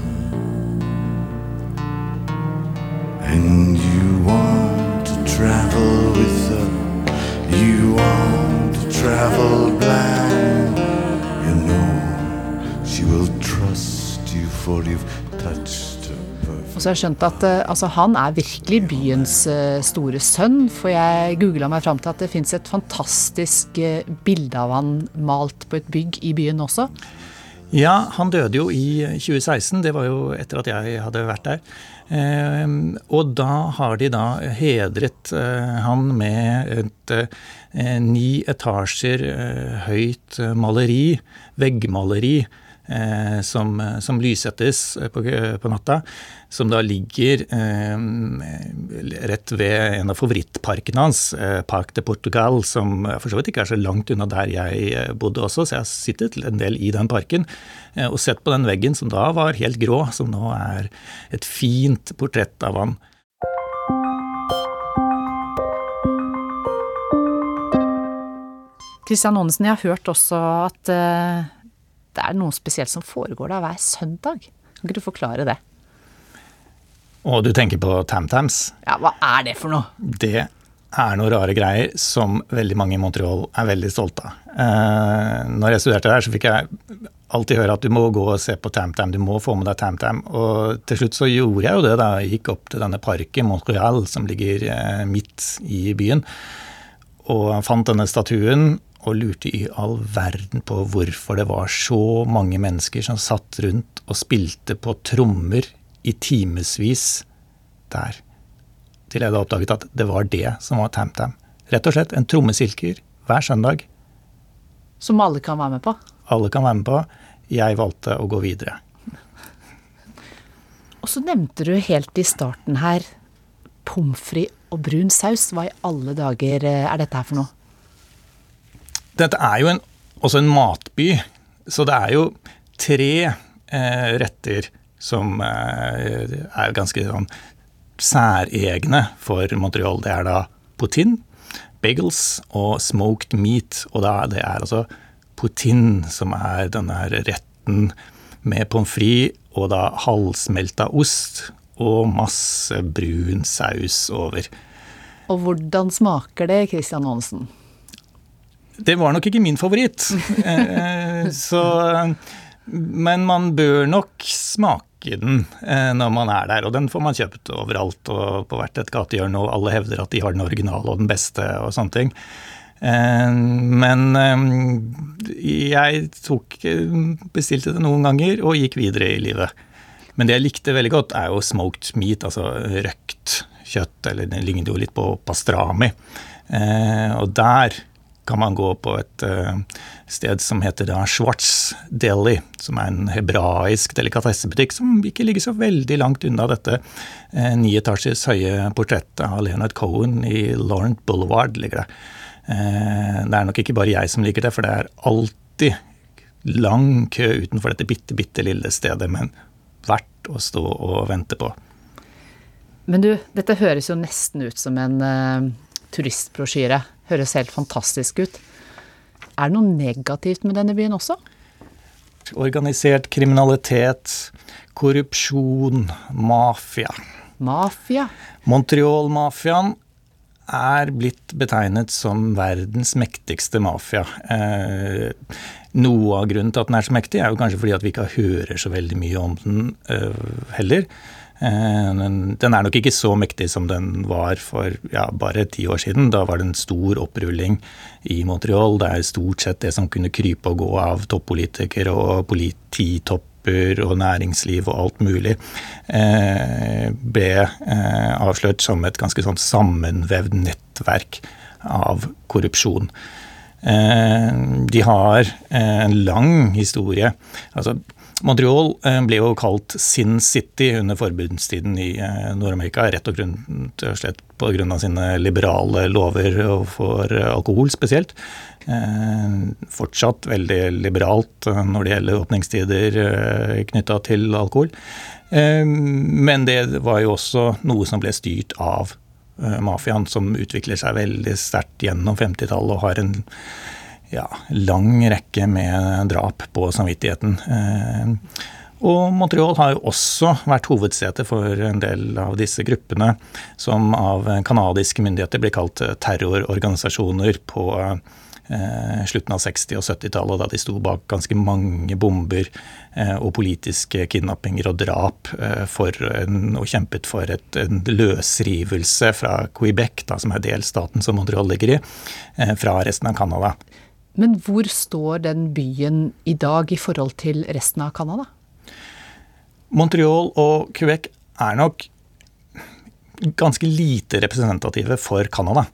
And you want to travel with her. You want to travel blind. You know she will trust you for you've og så har jeg skjønt at eh, altså, han er virkelig byens uh, store sønn. For jeg googla meg fram til at det fins et fantastisk uh, bilde av han malt på et bygg i byen også. Ja, han døde jo i 2016. Det var jo etter at jeg hadde vært der. Eh, og da har de da hedret eh, han med et eh, ni etasjer høyt maleri, veggmaleri, Eh, som, som, lyssettes på, på, natta. Som da ligger eh, rett ved en av favorittparkene hans, eh, Parc de Portugal, som for så vidt ikke er så langt unna der jeg eh, bodde også, så jeg har sittet en del i den parken eh, og sett på den veggen som da var helt grå, som nå er et fint portrett av han. Kristian Aanesen, jeg har hørt også at det er noe spesielt som foregår da hver søndag. Kan ikke du forklare det? Og du tenker på TamTams? Ja, hva er det for noe? Det er noen rare greier som veldig mange i Montreal er veldig stolte av. Eh, når jeg studerte der, så fikk jeg alltid høre at du må gå og se på TamTam, du må få med deg TamTam. Og til slutt så gjorde jeg jo det da jeg gikk opp til denne parken, Montreal, som ligger eh, midt i byen, og fant denne statuen og lurte i all verden på hvorfor det var så mange mennesker som satt rundt og spilte på trommer i timevis der. Til jeg da oppdaget at det var det som var TamTam. Rett og slett en trommesilker hver søndag. Som alle kan være med på? Alle kan være med på. Jeg valgte å gå videre. Og så nevnte du helt i starten her pommes frites og brun saus. Hva i alle dager er dette her for noe? Dette er jo en, også en matby, så det er jo tre eh, retter som eh, er ganske sånn særegne for Montreal. Det er da poutine, bagels og smoked meat. Og da, det er altså poutine som er denne retten med pommes frites og da halvsmelta ost og masse brun saus over. Og hvordan smaker det, Christian Aansen? Det var nok ikke min favoritt. <laughs> Eh, så, men man bør nok smake den eh, når man er der, og den får man kjøpt overalt og på hvert et gatehjørne, og alle hevder at de har den originale og den beste og sånne ting. Eh, men jeg tok, bestilte det noen ganger og gikk videre i livet. Men det jeg likte veldig godt, er jo smoked meat, altså røkt kjøtt, eller det ligner jo litt på pastrami. Og der kan man gå på et uh, sted som heter da Schwartz Deli, som er en hebraisk delikatessebutikk som ikke ligger så veldig langt unna dette ni etasjes høye portrettet av Leonard Cohen i Laurent Boulevard. ligger Det uh, Det er nok ikke bare jeg som liker det, for det er alltid lang kø utenfor dette bitte, bitte lille stedet. Men verdt å stå og vente på. Men du, dette høres jo nesten ut som en turistbrosjyre. Høres helt fantastisk ut. Er det noe negativt med denne byen også? Organisert kriminalitet, korrupsjon, mafia. Mafia? Montreal-mafiaen er blitt betegnet som verdens mektigste mafia. Eh, noe av grunnen til at den er så mektig, er jo kanskje fordi at vi ikke hører så veldig mye om den eh, heller. Uh, den er nok ikke så mektig som den var for ja, bare ti år siden. Da var det en stor opprulling i Montreal. Det er stort sett det som kunne krype og gå av toppolitikere og polititopper og næringsliv og alt mulig, uh, ble avslørt som et ganske sånn sammenvevd nettverk av korrupsjon. Eh, de har eh, en lang historie. Altså, Montreal eh, ble jo kalt Sin City under forbudstiden i Nord-Amerika, rett og slett pga. sine liberale lover for alkohol spesielt. Fortsatt veldig liberalt når det gjelder åpningstider knytta til alkohol. Men det var jo også noe som ble styrt av Eh, mafiaen, som utvikler seg veldig sterkt gjennom 50-tallet og har en ja, lang rekke med drap på samvittigheten. Eh, og Montreal har jo også vært hovedsete for en del av disse gruppene, som av canadiske myndigheter blir kalt terrororganisasjoner på eh, slutten av 60- og 70-tallet, da de sto bak ganske mange bomber eh, og politiske kidnappinger og drap eh, en, og kjempet for et, en løsrivelse fra Quebec, da, som er delstaten som Montreal ligger i, eh, fra resten av Canada. Men hvor står den byen i dag i forhold til resten av Canada? Montreal og Quebec er nok ganske lite representative for Canada.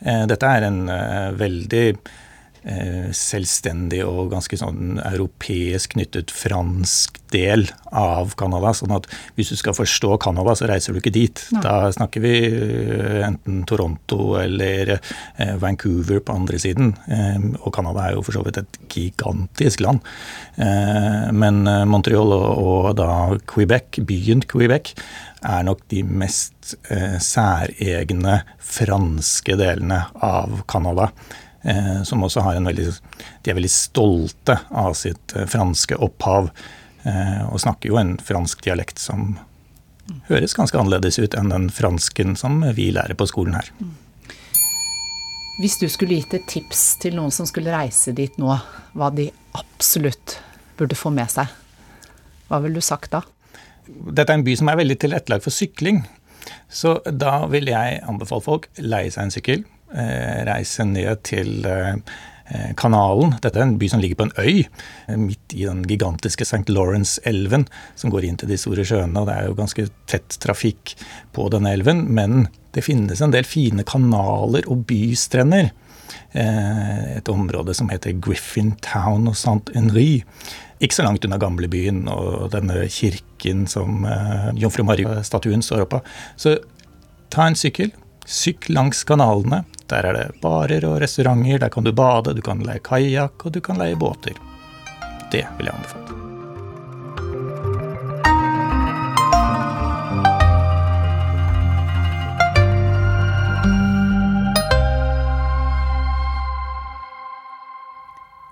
Eh, dette er en eh, veldig selvstendig og ganske sånn europeisk knyttet fransk del av Canada. Sånn at hvis du skal forstå Canada, så reiser du ikke dit. Nei. Da snakker vi enten Toronto eller Vancouver på andre siden. Og Canada er jo for så vidt et gigantisk land. Men Montreal og da Quebec, byen Quebec, er nok de mest eh, særegne franske delene av Canada. Eh, som også har en veldig De er veldig stolte av sitt eh, franske opphav. Eh, og snakker jo en fransk dialekt som høres ganske annerledes ut enn den fransken som vi lærer på skolen her. Hvis du skulle gitt et tips til noen som skulle reise dit nå, hva de absolutt burde få med seg, hva ville du sagt da? dette er en by som er veldig tilrettelagt for sykling. Så da vil jeg anbefale folk leie seg en sykkel, reise ned til eh, kanalen. Dette er en by som ligger på en øy, eh, midt i den gigantiske St. Lawrence-elven, som går inn til de store sjøene. og Det er jo ganske tett trafikk på denne elven, men det finnes en del fine kanaler og bystrender. Et område som heter Griffin Town og St. Henri ikke så langt unna gamlebyen og denne kirken som Jomfru Marie-statuen står oppå. Så ta en sykkel. Sykk langs kanalene. Der er det barer og restauranter. Der kan du bade, du kan leie kajakk, og du kan leie båter. Det vil jeg anbefale.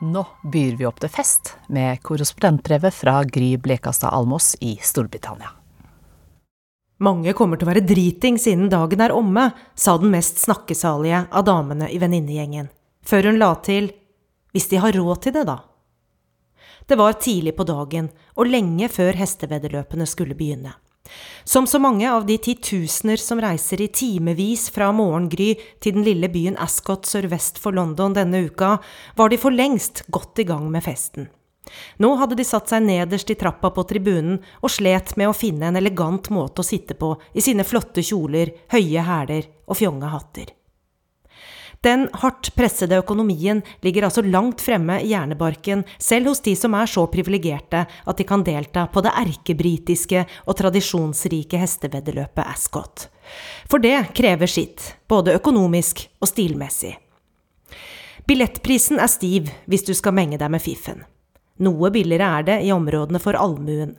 Nå byr vi opp til fest med korrespondentbrevet fra Gry Blekastad Almås i Storbritannia. Mange kommer til å være dritings innen dagen er omme, sa den mest snakkesalige av damene i venninnegjengen, før hun la til hvis de har råd til det, da. Det var tidlig på dagen, og lenge før hesteveddeløpene skulle begynne. Som så mange av de titusener som reiser i timevis fra morgengry til den lille byen Ascot sørvest for London denne uka, var de for lengst godt i gang med festen. Nå hadde de satt seg nederst i trappa på tribunen og slet med å finne en elegant måte å sitte på i sine flotte kjoler, høye hæler og fjonge hatter. Den hardt pressede økonomien ligger altså langt fremme i hjernebarken, selv hos de som er så privilegerte at de kan delta på det erkebritiske og tradisjonsrike hesteveddeløpet Ascot. For det krever sitt, både økonomisk og stilmessig. Billettprisen er stiv hvis du skal menge deg med fiffen. Noe billigere er det i områdene for allmuen.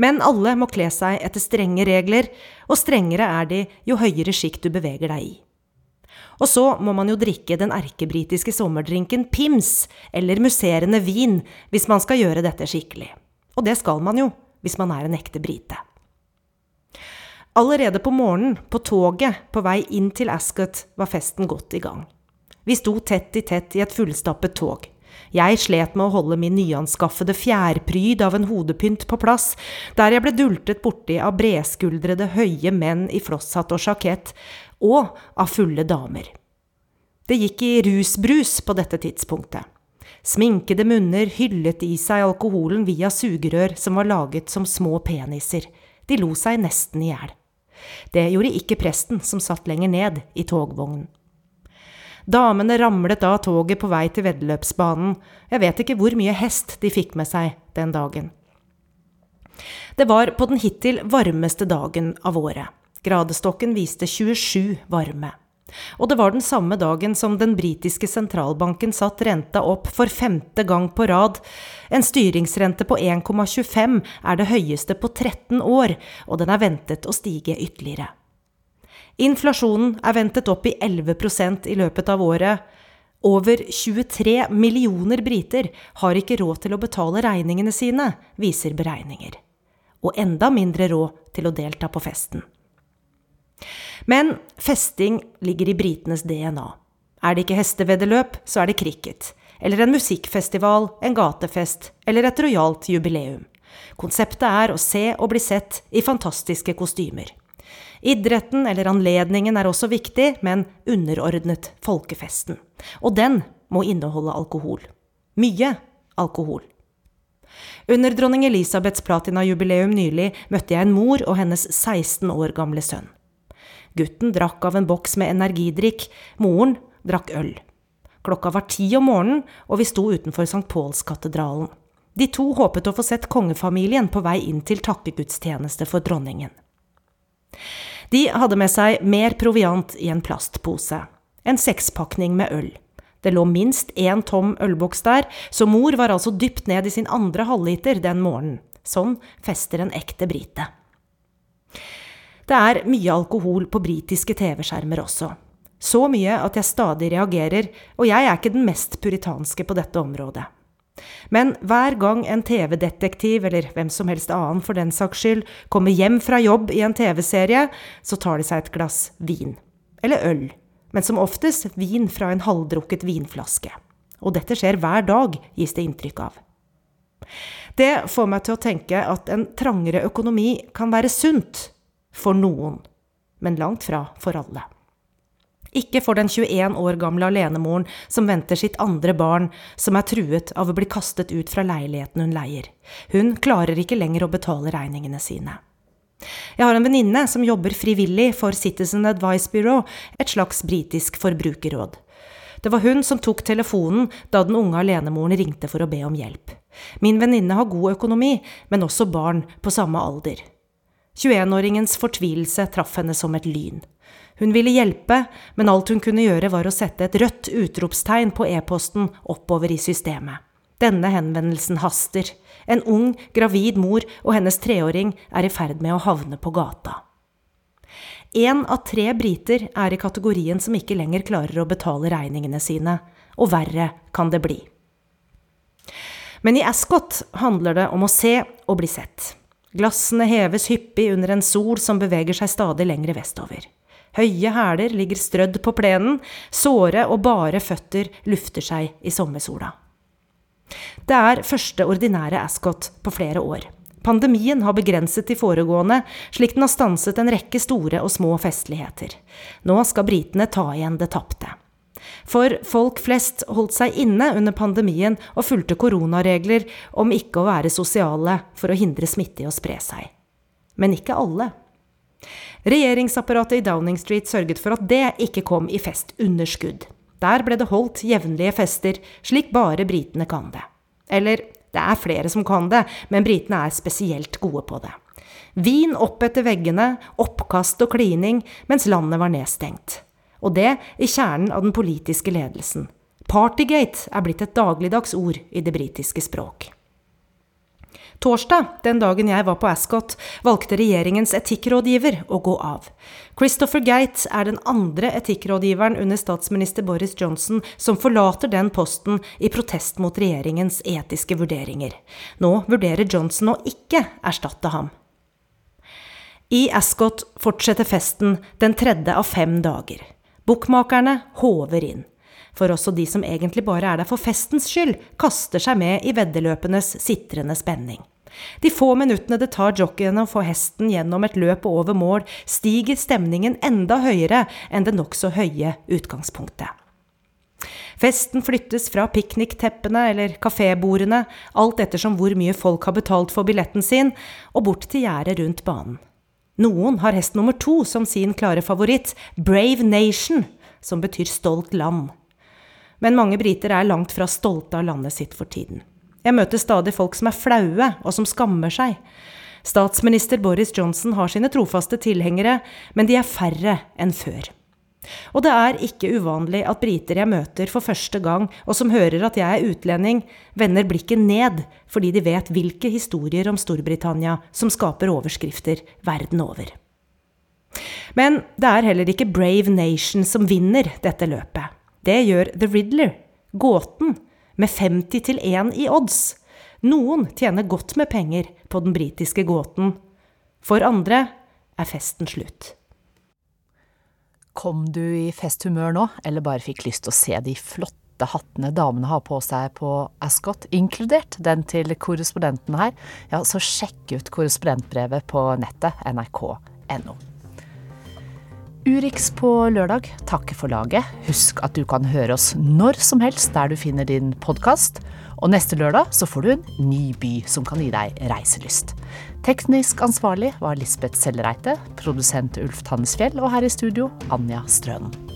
Men alle må kle seg etter strenge regler, og strengere er de jo høyere sjikt du beveger deg i. Og så må man jo drikke den erkebritiske sommerdrinken Pims, eller musserende vin, hvis man skal gjøre dette skikkelig. Og det skal man jo, hvis man er en ekte brite. Allerede på morgenen, på toget på vei inn til Ascot, var festen godt i gang. Vi sto tett i tett i et fullstappet tog. Jeg slet med å holde min nyanskaffede fjærpryd av en hodepynt på plass, der jeg ble dultet borti av bredskuldrede, høye menn i flosshatt og sjakett, og av fulle damer. Det gikk i rusbrus på dette tidspunktet. Sminkede munner hyllet i seg alkoholen via sugerør som var laget som små peniser. De lo seg nesten i hjel. Det gjorde ikke presten som satt lenger ned i togvognen. Damene ramlet av toget på vei til veddeløpsbanen. Jeg vet ikke hvor mye hest de fikk med seg den dagen. Det var på den hittil varmeste dagen av året. Gradestokken viste 27 varme. Og det var den samme dagen som den britiske sentralbanken satt renta opp for femte gang på rad. En styringsrente på 1,25 er det høyeste på 13 år, og den er ventet å stige ytterligere. Inflasjonen er ventet opp i 11% i løpet av året. Over 23 millioner briter har ikke råd til å betale regningene sine, viser beregninger. Og enda mindre råd til å delta på festen. Men festing ligger i britenes DNA. Er det ikke hesteveddeløp, så er det cricket. Eller en musikkfestival, en gatefest eller et rojalt jubileum. Konseptet er å se og bli sett i fantastiske kostymer. Idretten eller anledningen er også viktig, men underordnet folkefesten. Og den må inneholde alkohol. Mye alkohol. Under dronning Elisabeths platinajubileum nylig møtte jeg en mor og hennes 16 år gamle sønn. Gutten drakk av en boks med energidrikk, moren drakk øl. Klokka var ti om morgenen, og vi sto utenfor St. Paulskatedralen. De to håpet å få sett kongefamilien på vei inn til takkegudstjeneste for dronningen. De hadde med seg mer proviant i en plastpose. En sekspakning med øl. Det lå minst én tom ølboks der, så mor var altså dypt ned i sin andre halvliter den morgenen. Sånn fester en ekte brite. Det er mye alkohol på britiske TV-skjermer også. Så mye at jeg stadig reagerer, og jeg er ikke den mest puritanske på dette området. Men hver gang en TV-detektiv, eller hvem som helst annen for den saks skyld, kommer hjem fra jobb i en TV-serie, så tar de seg et glass vin. Eller øl. Men som oftest vin fra en halvdrukket vinflaske. Og dette skjer hver dag, gis det inntrykk av. Det får meg til å tenke at en trangere økonomi kan være sunt for noen, men langt fra for alle. Ikke for den 21 år gamle alenemoren som venter sitt andre barn, som er truet av å bli kastet ut fra leiligheten hun leier. Hun klarer ikke lenger å betale regningene sine. Jeg har en venninne som jobber frivillig for Citizen Advice Bureau, et slags britisk forbrukerråd. Det var hun som tok telefonen da den unge alenemoren ringte for å be om hjelp. Min venninne har god økonomi, men også barn på samme alder. 21-åringens fortvilelse traff henne som et lyn. Hun ville hjelpe, men alt hun kunne gjøre var å sette et rødt utropstegn på e-posten oppover i systemet. Denne henvendelsen haster. En ung, gravid mor og hennes treåring er i ferd med å havne på gata. Én av tre briter er i kategorien som ikke lenger klarer å betale regningene sine, og verre kan det bli. Men i Ascot handler det om å se og bli sett. Glassene heves hyppig under en sol som beveger seg stadig lengre vestover. Høye hæler ligger strødd på plenen, såre og bare føtter lufter seg i sommersola. Det er første ordinære Ascot på flere år. Pandemien har begrenset de foregående, slik den har stanset en rekke store og små festligheter. Nå skal britene ta igjen det tapte. For folk flest holdt seg inne under pandemien og fulgte koronaregler om ikke å være sosiale for å hindre smitte i å spre seg. Men ikke alle. Regjeringsapparatet i Downing Street sørget for at det ikke kom i festunderskudd. Der ble det holdt jevnlige fester, slik bare britene kan det. Eller, det er flere som kan det, men britene er spesielt gode på det. Vin opp etter veggene, oppkast og klining mens landet var nedstengt. Og det i kjernen av den politiske ledelsen. Partygate er blitt et dagligdags ord i det britiske språk. Torsdag, den dagen jeg var på Ascot, valgte regjeringens etikkrådgiver å gå av. Christopher Gate er den andre etikkrådgiveren under statsminister Boris Johnson som forlater den posten i protest mot regjeringens etiske vurderinger. Nå vurderer Johnson å ikke erstatte ham. I Ascot fortsetter festen den tredje av fem dager. Bookmakerne håver inn for også de som egentlig bare er der for festens skyld, kaster seg med i veddeløpenes sitrende spenning. De få minuttene det tar jockeyene å få hesten gjennom et løp og over mål, stiger stemningen enda høyere enn det nokså høye utgangspunktet. Festen flyttes fra piknikteppene eller kafébordene, alt ettersom hvor mye folk har betalt for billetten sin, og bort til gjerdet rundt banen. Noen har hest nummer to som sin klare favoritt, Brave Nation, som betyr stolt land men mange briter er langt fra stolte av landet sitt for tiden. Jeg møter stadig folk som er flaue, og som skammer seg. Statsminister Boris Johnson har sine trofaste tilhengere, men de er færre enn før. Og det er ikke uvanlig at briter jeg møter for første gang, og som hører at jeg er utlending, vender blikket ned fordi de vet hvilke historier om Storbritannia som skaper overskrifter verden over. Men det er heller ikke Brave Nation som vinner dette løpet. Det gjør The Riddler, gåten, med 50 til 1 i odds. Noen tjener godt med penger på den britiske gåten. For andre er festen slutt. Kom du i festhumør nå, eller bare fikk lyst til å se de flotte hattene damene har på seg på Ascot, inkludert den til korrespondenten her, ja, så sjekk ut korrespondentbrevet på nettet nrk.no. Urix på lørdag takker for laget. Husk at du kan høre oss når som helst der du finner din podkast. Og neste lørdag så får du en ny by som kan gi deg reiselyst. Teknisk ansvarlig var Lisbeth Sellereite, produsent Ulf Tannesfjell og her i studio Anja Strønen.